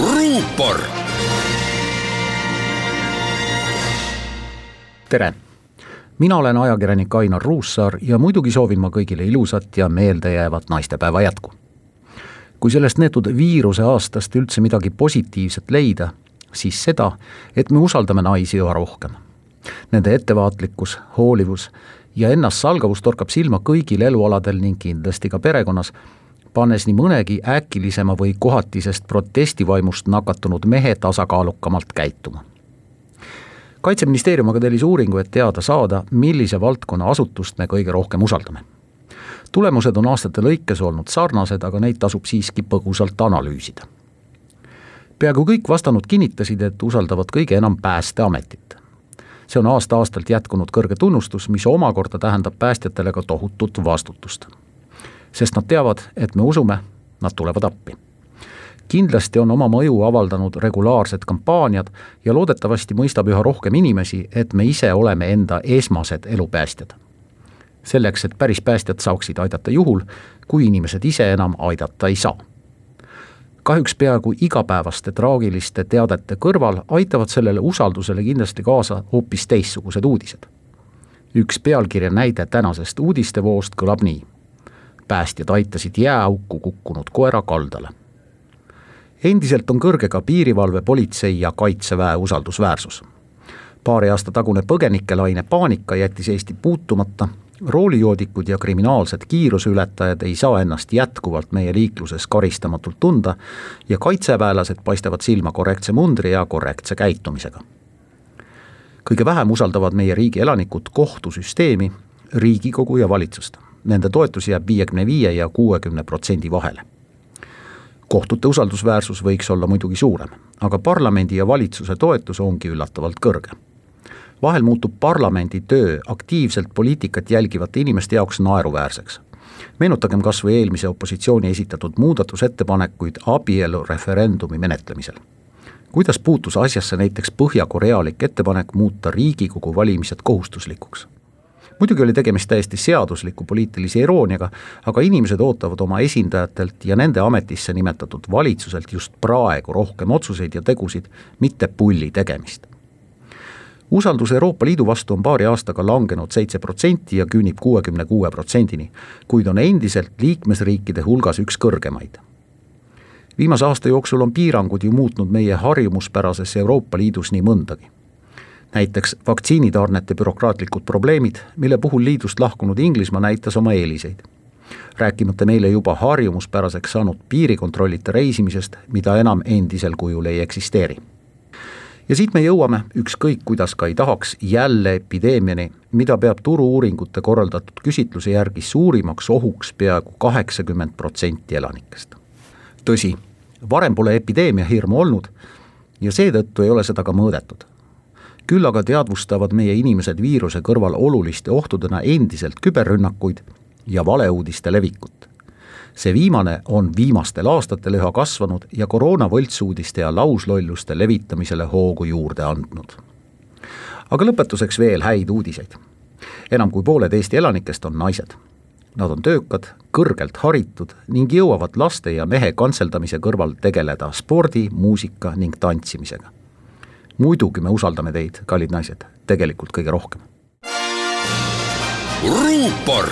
ruupor. tere, mina olen ajakirjanik Ainar Ruussaar ja muidugi soovin ma kõigile ilusat ja meeldejäävat naistepäeva jätku. kui sellest neetud viiruse aastast üldse midagi positiivset leida, siis seda, et me usaldame naisi üha rohkem. Nende ettevaatlikkus, hoolivus ja ennastsalgavus torkab silma kõigil elualadel ning kindlasti ka perekonnas pannes nii mõnegi äkilisema või kohatisest protestivaimust nakatunud mehe tasakaalukamalt käituma. kaitseministeerium aga tellis uuringu, et teada saada, millise valdkonna asutust me kõige rohkem usaldame. tulemused on aastate lõikes olnud sarnased, aga neid tasub siiski põgusalt analüüsida. peaaegu kõik vastanud kinnitasid, et usaldavad kõige enam Päästeametit see on aasta-aastalt jätkunud kõrge tunnustus, mis omakorda tähendab päästjatele ka tohutut vastutust sest nad teavad, et me usume, nad tulevad appi. kindlasti on oma mõju avaldanud regulaarsed kampaaniad ja loodetavasti mõistab üha rohkem inimesi, et me ise oleme enda esmased elupäästjad. selleks, et päris päästjad saaksid aidata juhul, kui inimesed ise enam aidata ei saa kahjuks peaaegu igapäevaste traagiliste teadete kõrval aitavad sellele usaldusele kindlasti kaasa hoopis teistsugused uudised. üks pealkirja näide tänasest uudistevoost kõlab nii päästjad aitasid jääauku kukkunud koera kaldale. endiselt on kõrge ka piirivalve, politsei ja kaitseväe usaldusväärsus. paari aasta tagune põgenikelaine paanika jättis Eesti puutumata, roolijoodikud ja kriminaalsed kiiruseületajad ei saa ennast jätkuvalt meie liikluses karistamatult tunda ja kaitseväelased paistavad silma korrektse mundri ja korrektse käitumisega. kõige vähem usaldavad meie riigi elanikud kohtusüsteemi, Riigikogu ja valitsust nende toetus jääb viiekümne viie ja kuuekümne protsendi vahele. kohtute usaldusväärsus võiks olla muidugi suurem, aga parlamendi ja valitsuse toetus ongi üllatavalt kõrge. vahel muutub parlamendi töö aktiivselt poliitikat jälgivate inimeste jaoks naeruväärseks meenutagem kas või eelmise opositsiooni esitatud muudatusettepanekuid abielureferendumi menetlemisel. kuidas puutus asjasse näiteks põhjakorealik ettepanek muuta Riigikogu valimised kohustuslikuks? Muidugi oli tegemist täiesti seadusliku poliitilise irooniaga, aga inimesed ootavad oma esindajatelt ja nende ametisse nimetatud valitsuselt just praegu rohkem otsuseid ja tegusid, mitte pulli tegemist. usaldus Euroopa Liidu vastu on paari aastaga langenud seitse protsenti ja küünib kuuekümne kuue protsendini, kuid on endiselt liikmesriikide hulgas üks kõrgemaid viimase aasta jooksul on piirangud ju muutnud meie harjumuspärases Euroopa Liidus nii mõndagi näiteks vaktsiinitarnete bürokraatlikud probleemid, mille puhul liidust lahkunud Inglismaa näitas oma eeliseid. rääkimata meile juba harjumuspäraseks saanud piirikontrollita reisimisest, mida enam endisel kujul ei eksisteeri. ja siit me jõuame, ükskõik kuidas ka ei tahaks, jälle epideemiani, mida peab Turu-uuringute korraldatud küsitluse järgi suurimaks ohuks peaaegu kaheksakümmend protsenti elanikest. tõsi, varem pole epideemia hirmu olnud ja seetõttu ei ole seda ka mõõdetud küll aga teadvustavad meie inimesed viiruse kõrval oluliste ohtudena endiselt küberrünnakuid ja valeuudiste levikut. see viimane on viimastel aastatel üha kasvanud ja koroona võltsuudiste ja lauslolluste levitamisele hoogu juurde andnud. aga lõpetuseks veel häid uudiseid. enam kui pooled Eesti elanikest on naised. Nad on töökad, kõrgelt haritud ning jõuavad laste ja mehe kantseldamise kõrval tegeleda spordi, muusika ning tantsimisega muidugi me usaldame teid, kallid naised, tegelikult kõige rohkem. ruupor